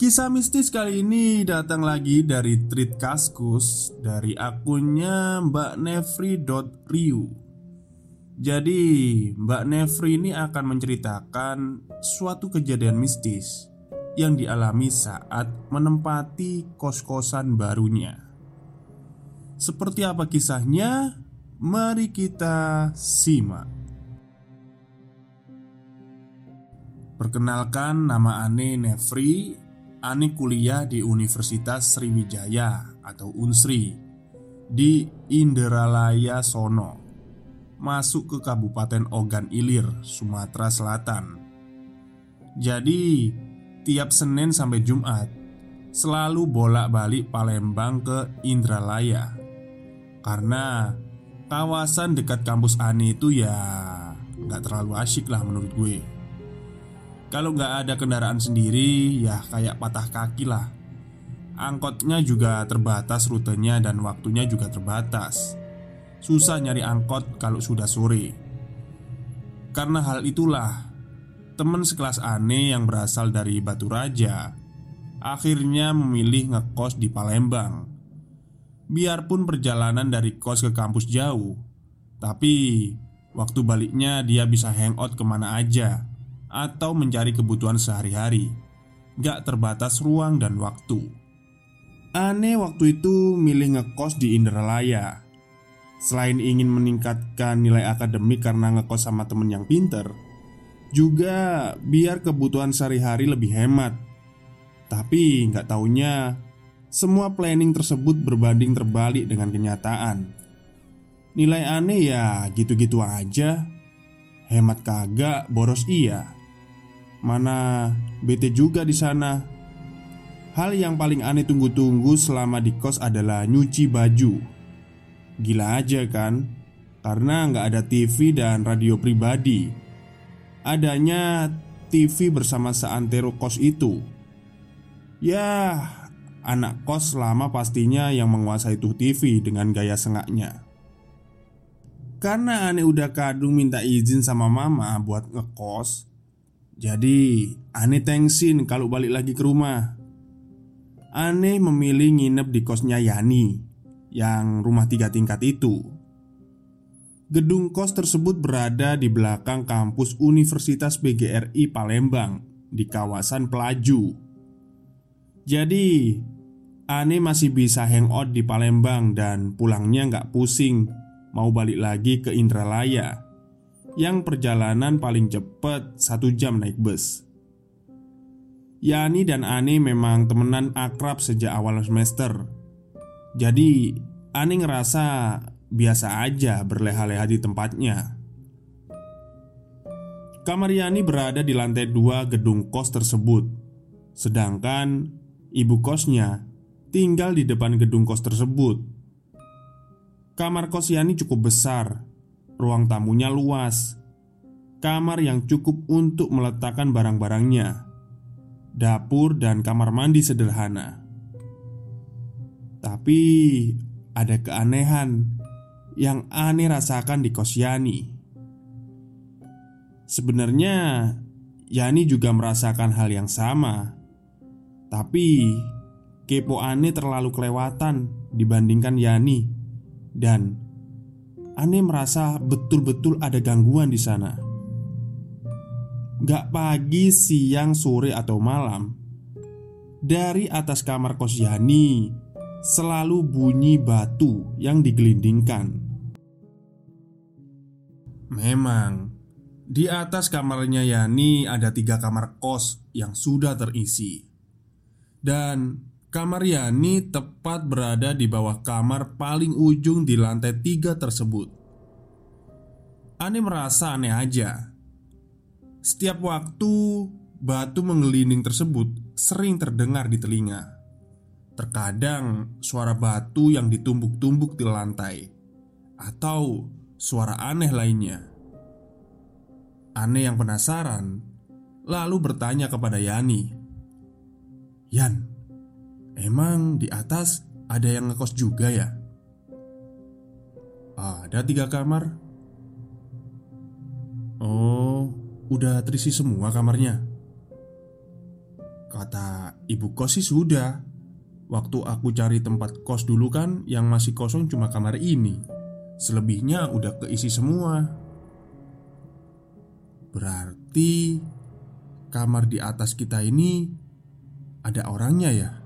Kisah mistis kali ini datang lagi dari tweet Kaskus dari akunnya Mbak Nefri.riu Jadi Mbak Nefri ini akan menceritakan suatu kejadian mistis yang dialami saat menempati kos-kosan barunya. Seperti apa kisahnya? Mari kita simak. Perkenalkan nama Ane Nefri Ani kuliah di Universitas Sriwijaya atau Unsri di Inderalaya Sono Masuk ke Kabupaten Ogan Ilir, Sumatera Selatan. Jadi, tiap Senin sampai Jumat Selalu bolak-balik Palembang ke Indralaya. Karena kawasan dekat kampus Ani itu ya nggak terlalu asyik lah menurut gue kalau nggak ada kendaraan sendiri, ya kayak patah kaki lah. Angkotnya juga terbatas rutenya dan waktunya juga terbatas. Susah nyari angkot kalau sudah sore. Karena hal itulah, teman sekelas Ane yang berasal dari Batu Raja akhirnya memilih ngekos di Palembang. Biarpun perjalanan dari kos ke kampus jauh, tapi waktu baliknya dia bisa hangout ke mana aja atau mencari kebutuhan sehari-hari, gak terbatas ruang dan waktu. Aneh waktu itu milih ngekos di Indralaya. Selain ingin meningkatkan nilai akademik karena ngekos sama temen yang pinter, juga biar kebutuhan sehari-hari lebih hemat. Tapi nggak taunya semua planning tersebut berbanding terbalik dengan kenyataan. Nilai aneh ya gitu-gitu aja. Hemat kagak, boros iya. Mana bete juga di sana. Hal yang paling aneh tunggu-tunggu selama di kos adalah nyuci baju. Gila aja kan? Karena nggak ada TV dan radio pribadi. Adanya TV bersama seantero kos itu. Ya, anak kos lama pastinya yang menguasai tuh TV dengan gaya sengaknya. Karena aneh udah kadung minta izin sama mama buat ngekos jadi, Ane tengsin kalau balik lagi ke rumah. Ane memilih nginep di kosnya Yani yang rumah tiga tingkat itu. Gedung kos tersebut berada di belakang kampus Universitas PGRI Palembang di kawasan Pelaju. Jadi, Ane masih bisa hangout di Palembang dan pulangnya nggak pusing mau balik lagi ke Indralaya yang perjalanan paling cepat satu jam naik bus. Yani dan Ani memang temenan akrab sejak awal semester. Jadi, Ani ngerasa biasa aja berleha-leha di tempatnya. Kamar Yani berada di lantai dua gedung kos tersebut, sedangkan ibu kosnya tinggal di depan gedung kos tersebut. Kamar kos Yani cukup besar Ruang tamunya luas kamar yang cukup untuk meletakkan barang-barangnya, dapur, dan kamar mandi sederhana. Tapi ada keanehan yang aneh rasakan di kos Yani. Sebenarnya Yani juga merasakan hal yang sama, tapi kepo aneh terlalu kelewatan dibandingkan Yani dan aneh merasa betul-betul ada gangguan di sana. Gak pagi, siang, sore, atau malam. Dari atas kamar kos Yani Selalu bunyi batu yang digelindingkan. Memang Di atas kamarnya Yani ada tiga kamar kos yang sudah terisi. Dan kamar Yani tepat berada di bawah kamar paling ujung di lantai tiga tersebut Aneh merasa aneh aja setiap waktu batu menggelinding tersebut sering terdengar di telinga. Terkadang suara batu yang ditumbuk-tumbuk di lantai, atau suara aneh lainnya. Aneh yang penasaran, lalu bertanya kepada Yani, "Yan, emang di atas ada yang ngekos juga ya?" Ada tiga kamar. Oh, Udah terisi semua kamarnya Kata ibu kos sih sudah Waktu aku cari tempat kos dulu kan Yang masih kosong cuma kamar ini Selebihnya udah keisi semua Berarti Kamar di atas kita ini Ada orangnya ya?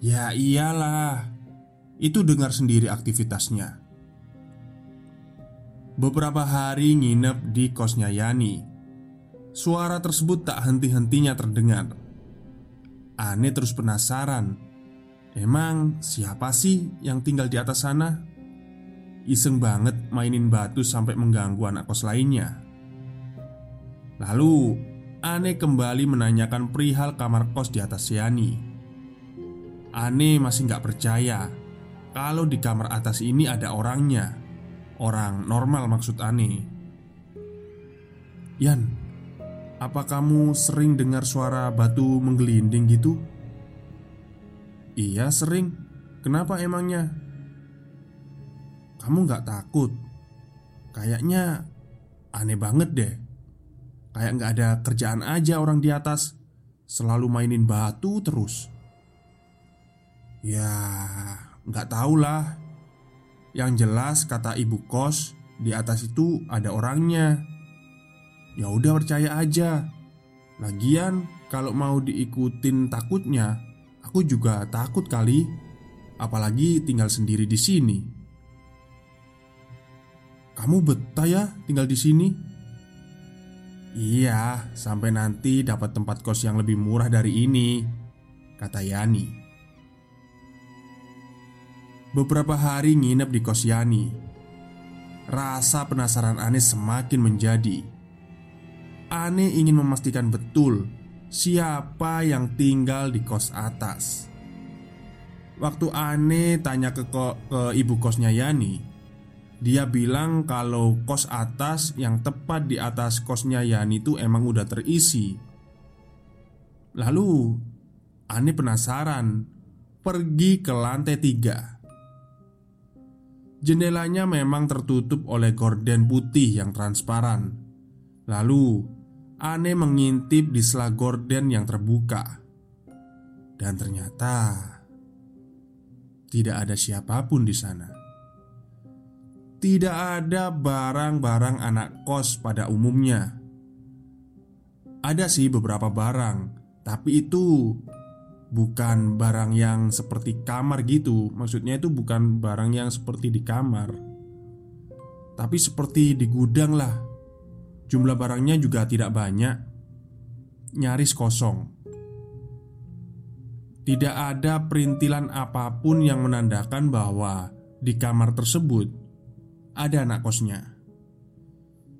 Ya iyalah. Itu dengar sendiri aktivitasnya. Beberapa hari nginep di kosnya Yani. Suara tersebut tak henti-hentinya terdengar. Aneh terus penasaran. Emang siapa sih yang tinggal di atas sana? Iseng banget mainin batu sampai mengganggu anak kos lainnya. Lalu Aneh kembali menanyakan perihal kamar kos di atas Yani Aneh masih nggak percaya. Kalau di kamar atas ini ada orangnya. Orang normal maksud Ani Yan, apa kamu sering dengar suara batu menggelinding gitu? Iya sering. Kenapa emangnya? Kamu gak takut? Kayaknya aneh banget deh. Kayak gak ada kerjaan aja orang di atas. Selalu mainin batu terus Ya, gak tau lah yang jelas kata ibu kos Di atas itu ada orangnya. Ya udah percaya aja. Lagian kalau mau diikutin takutnya Aku juga takut kali. Apalagi tinggal sendiri di sini. Kamu betah ya tinggal di sini? Iya, sampai nanti dapat tempat kos yang lebih murah dari ini Kata Yani Beberapa hari nginep di kos Yani Rasa penasaran Ane semakin menjadi. Ane ingin memastikan betul Siapa yang tinggal di kos atas. Waktu Ane tanya ke, ko, ke ibu kosnya Yani Dia bilang kalau kos atas yang tepat di atas kosnya Yani itu emang udah terisi. Lalu Ane penasaran Pergi ke lantai tiga Jendelanya memang tertutup oleh gorden putih yang transparan. Lalu, Ane mengintip di sela gorden yang terbuka, dan ternyata tidak ada siapa pun di sana. Tidak ada barang-barang anak kos pada umumnya. Ada sih beberapa barang, tapi itu bukan barang yang seperti kamar gitu. Maksudnya itu bukan barang yang seperti di kamar, tapi seperti di gudang lah. Jumlah barangnya juga tidak banyak, nyaris kosong. Tidak ada perintilan apa pun yang menandakan bahwa di kamar tersebut ada anak kosnya.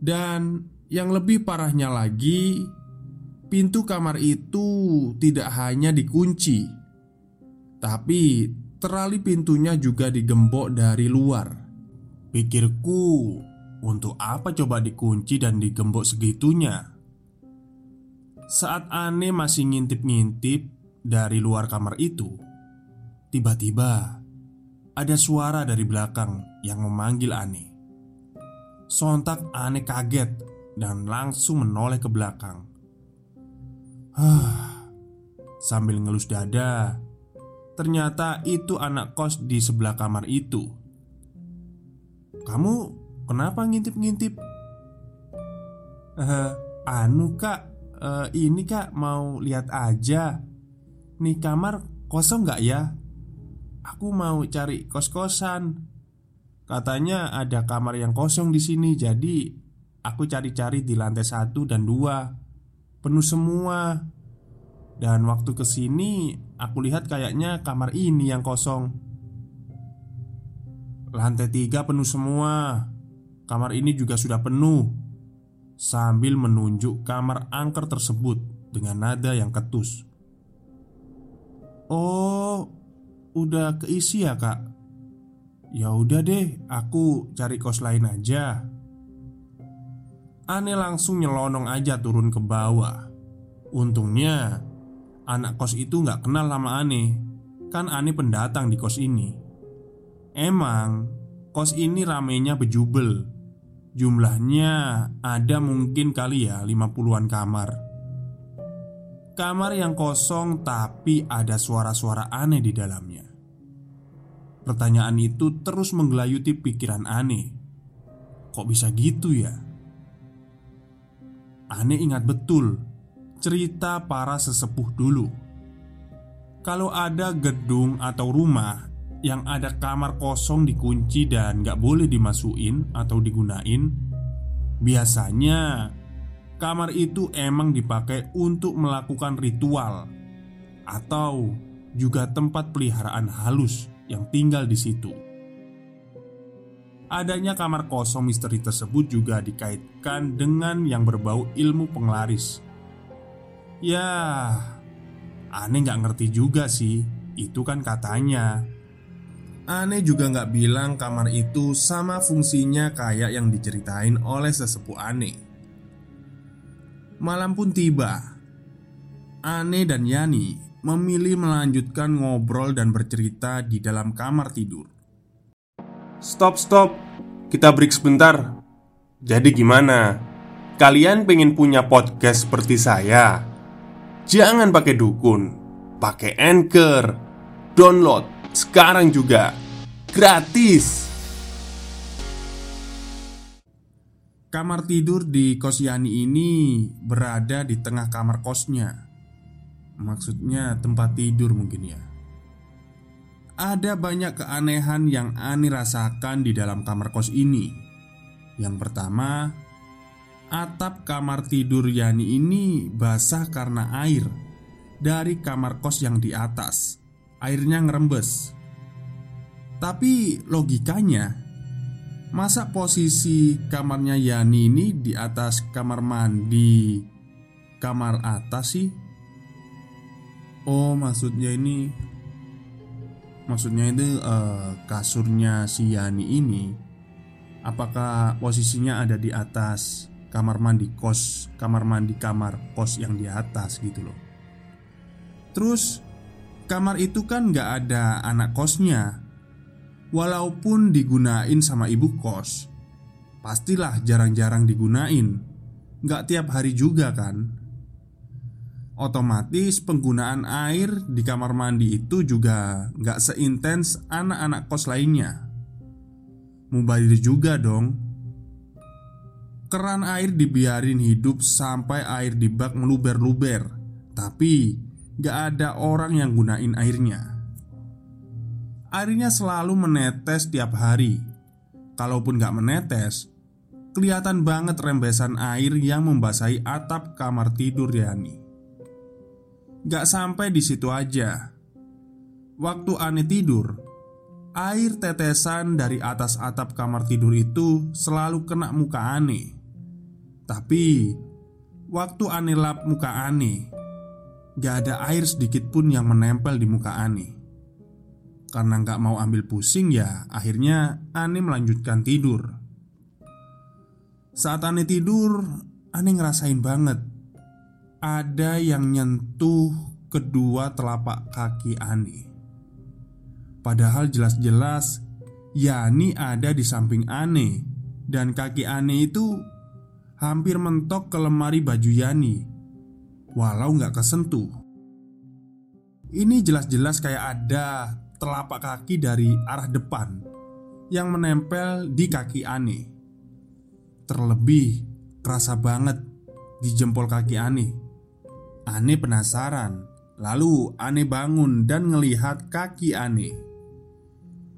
Dan yang lebih parahnya lagi, Pintu kamar itu tidak hanya dikunci, tapi terali pintunya juga digembok dari luar. Pikirku, untuk apa coba dikunci dan digembok segitunya? Saat Ane masih ngintip-ngintip dari luar kamar itu, tiba-tiba ada suara dari belakang yang memanggil Ane. Sontak Ane kaget dan langsung menoleh ke belakang. Hah, sambil ngelus dada, ternyata itu anak kos di sebelah kamar itu. Kamu kenapa ngintip-ngintip? Eh, anu kak, uh, ini kak mau lihat aja Nih kamar kosong nggak ya? Aku mau cari kos-kosan Katanya ada kamar yang kosong di sini Jadi aku cari-cari di lantai satu dan dua Penuh semua Dan waktu ke sini aku lihat kayaknya kamar ini yang kosong Lantai tiga penuh semua Kamar ini juga sudah penuh sambil menunjuk kamar angker tersebut dengan nada yang ketus. "Oh, udah keisi ya, Kak?" "Ya udah deh, aku cari kos lain aja." Ane langsung nyelonong aja turun ke bawah. Untungnya anak kos itu nggak kenal sama Ane, kan Ane pendatang di kos ini. Emang kos ini ramenya bejubel Jumlahnya ada mungkin kali ya 50-an kamar Kamar yang kosong tapi ada suara-suara aneh di dalamnya Pertanyaan itu terus menggelayuti pikiran aneh Kok bisa gitu ya? Aneh ingat betul cerita para sesepuh dulu. Kalau ada gedung atau rumah yang ada kamar kosong dikunci dan gak boleh dimasukin atau digunain Biasanya kamar itu emang dipakai untuk melakukan ritual Atau juga tempat peliharaan halus yang tinggal di situ Adanya kamar kosong misteri tersebut juga dikaitkan dengan yang berbau ilmu penglaris Ya, aneh gak ngerti juga sih Itu kan katanya Aneh juga nggak bilang kamar itu sama fungsinya kayak yang diceritain oleh sesepuh Aneh. Malam pun tiba. Ane dan Yani memilih melanjutkan ngobrol dan bercerita di dalam kamar tidur. Stop, stop, kita break sebentar. Jadi, gimana? Kalian pengen punya podcast seperti saya? Jangan pakai dukun, pakai anchor, download sekarang juga gratis. Kamar tidur di kos Yani ini berada di tengah kamar kosnya. Maksudnya tempat tidur mungkin ya. Ada banyak keanehan yang Ani rasakan di dalam kamar kos ini. Yang pertama, atap kamar tidur Yani ini basah karena air dari kamar kos yang di atas airnya ngerembes. Tapi logikanya, masa posisi kamarnya Yani ini di atas kamar mandi, kamar atas sih? Oh, maksudnya ini, maksudnya itu uh, kasurnya si Yani ini, apakah posisinya ada di atas kamar mandi kos, kamar mandi kamar kos yang di atas gitu loh? Terus Kamar itu kan gak ada anak kosnya. Walaupun digunain sama ibu kos Pastilah jarang-jarang digunain. Gak tiap hari juga kan Otomatis penggunaan air di kamar mandi itu juga gak seintens anak-anak kos lainnya. Mubazir juga dong. Keran air dibiarin hidup sampai air di bak meluber-luber Tapi Gak ada orang yang gunain airnya. Airnya selalu menetes tiap hari. Kalaupun gak menetes Kelihatan banget rembesan air yang membasahi atap kamar tidur Yani Gak sampai di situ aja. Waktu Ani tidur Air tetesan dari atas atap kamar tidur itu selalu kena muka Ani Tapi Waktu Ani lap muka Ani Gak ada air sedikit pun yang menempel di muka Ani Karena gak mau ambil pusing ya Akhirnya Ani melanjutkan tidur. Saat aneh tidur, aneh ngerasain banget ada yang nyentuh kedua telapak kaki aneh. Padahal jelas-jelas Yani ada di samping aneh dan kaki aneh itu hampir mentok ke lemari baju Yani Walau nggak kesentuh. Ini jelas-jelas kayak ada telapak kaki dari arah depan Yang menempel di kaki aneh Terlebih kerasa banget di jempol kaki aneh Aneh penasaran Lalu aneh bangun dan ngelihat kaki aneh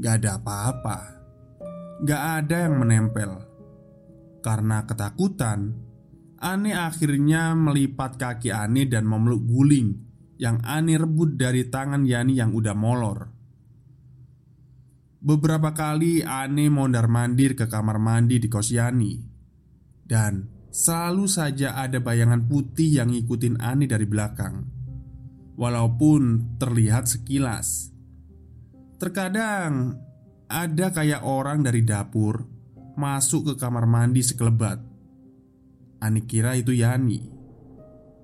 Gak ada apa-apa Gak ada yang menempel. Karena ketakutan Ane akhirnya melipat kaki Ane dan memeluk guling Yang Ane rebut dari tangan Yani yang udah molor. Beberapa kali Ane mondar-mandir ke kamar mandi di kos Yani. Dan selalu saja ada bayangan putih yang ngikutin Ane dari belakang Walaupun terlihat sekilas Terkadang ada kayak orang dari dapur masuk ke kamar mandi sekelebat. Ani kira itu Yani.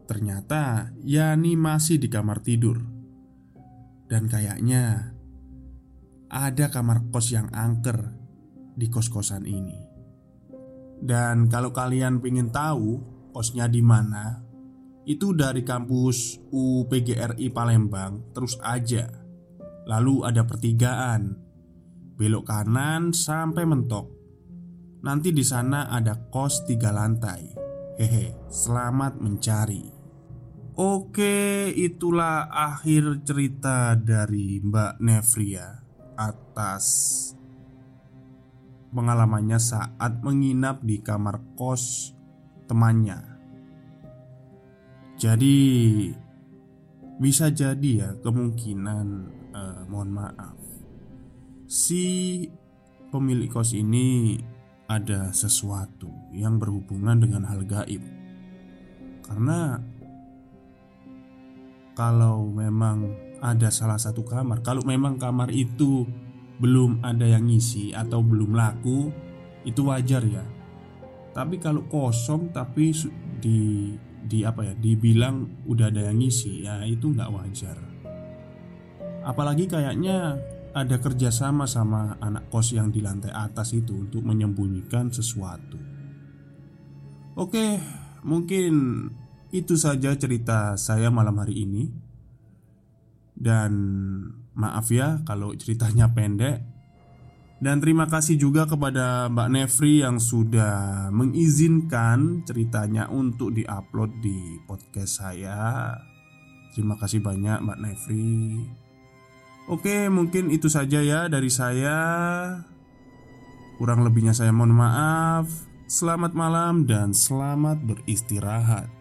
Ternyata Yani masih di kamar tidur. Dan kayaknya ada kamar kos yang angker di kos-kosan ini. Dan kalau kalian pengen tahu kosnya di mana, itu dari kampus UPGRI Palembang terus aja. Lalu ada pertigaan Belok kanan sampai mentok. Nanti di sana ada kos tiga lantai. Hehe, selamat mencari. Oke, itulah akhir cerita dari Mbak Nevria Atas pengalamannya saat menginap di kamar kos temannya. Jadi bisa jadi ya kemungkinan uh, mohon maaf. Si pemilik kos ini ada sesuatu yang berhubungan dengan hal gaib. Karena Kalau memang ada salah satu kamar Kalau memang kamar itu belum ada yang ngisi atau belum laku Itu wajar ya Tapi kalau kosong tapi di di apa ya dibilang udah ada yang ngisi ya itu nggak wajar Apalagi kayaknya ada kerjasama sama anak kos yang di lantai atas itu untuk menyembunyikan sesuatu. Oke, mungkin itu saja cerita saya malam hari ini. Dan maaf ya kalau ceritanya pendek. Dan terima kasih juga kepada Mbak Nefri yang sudah mengizinkan ceritanya untuk diupload di podcast saya. Terima kasih banyak Mbak Nefri. Oke, mungkin itu saja ya dari saya. Kurang lebihnya saya mohon maaf. Selamat malam dan selamat beristirahat.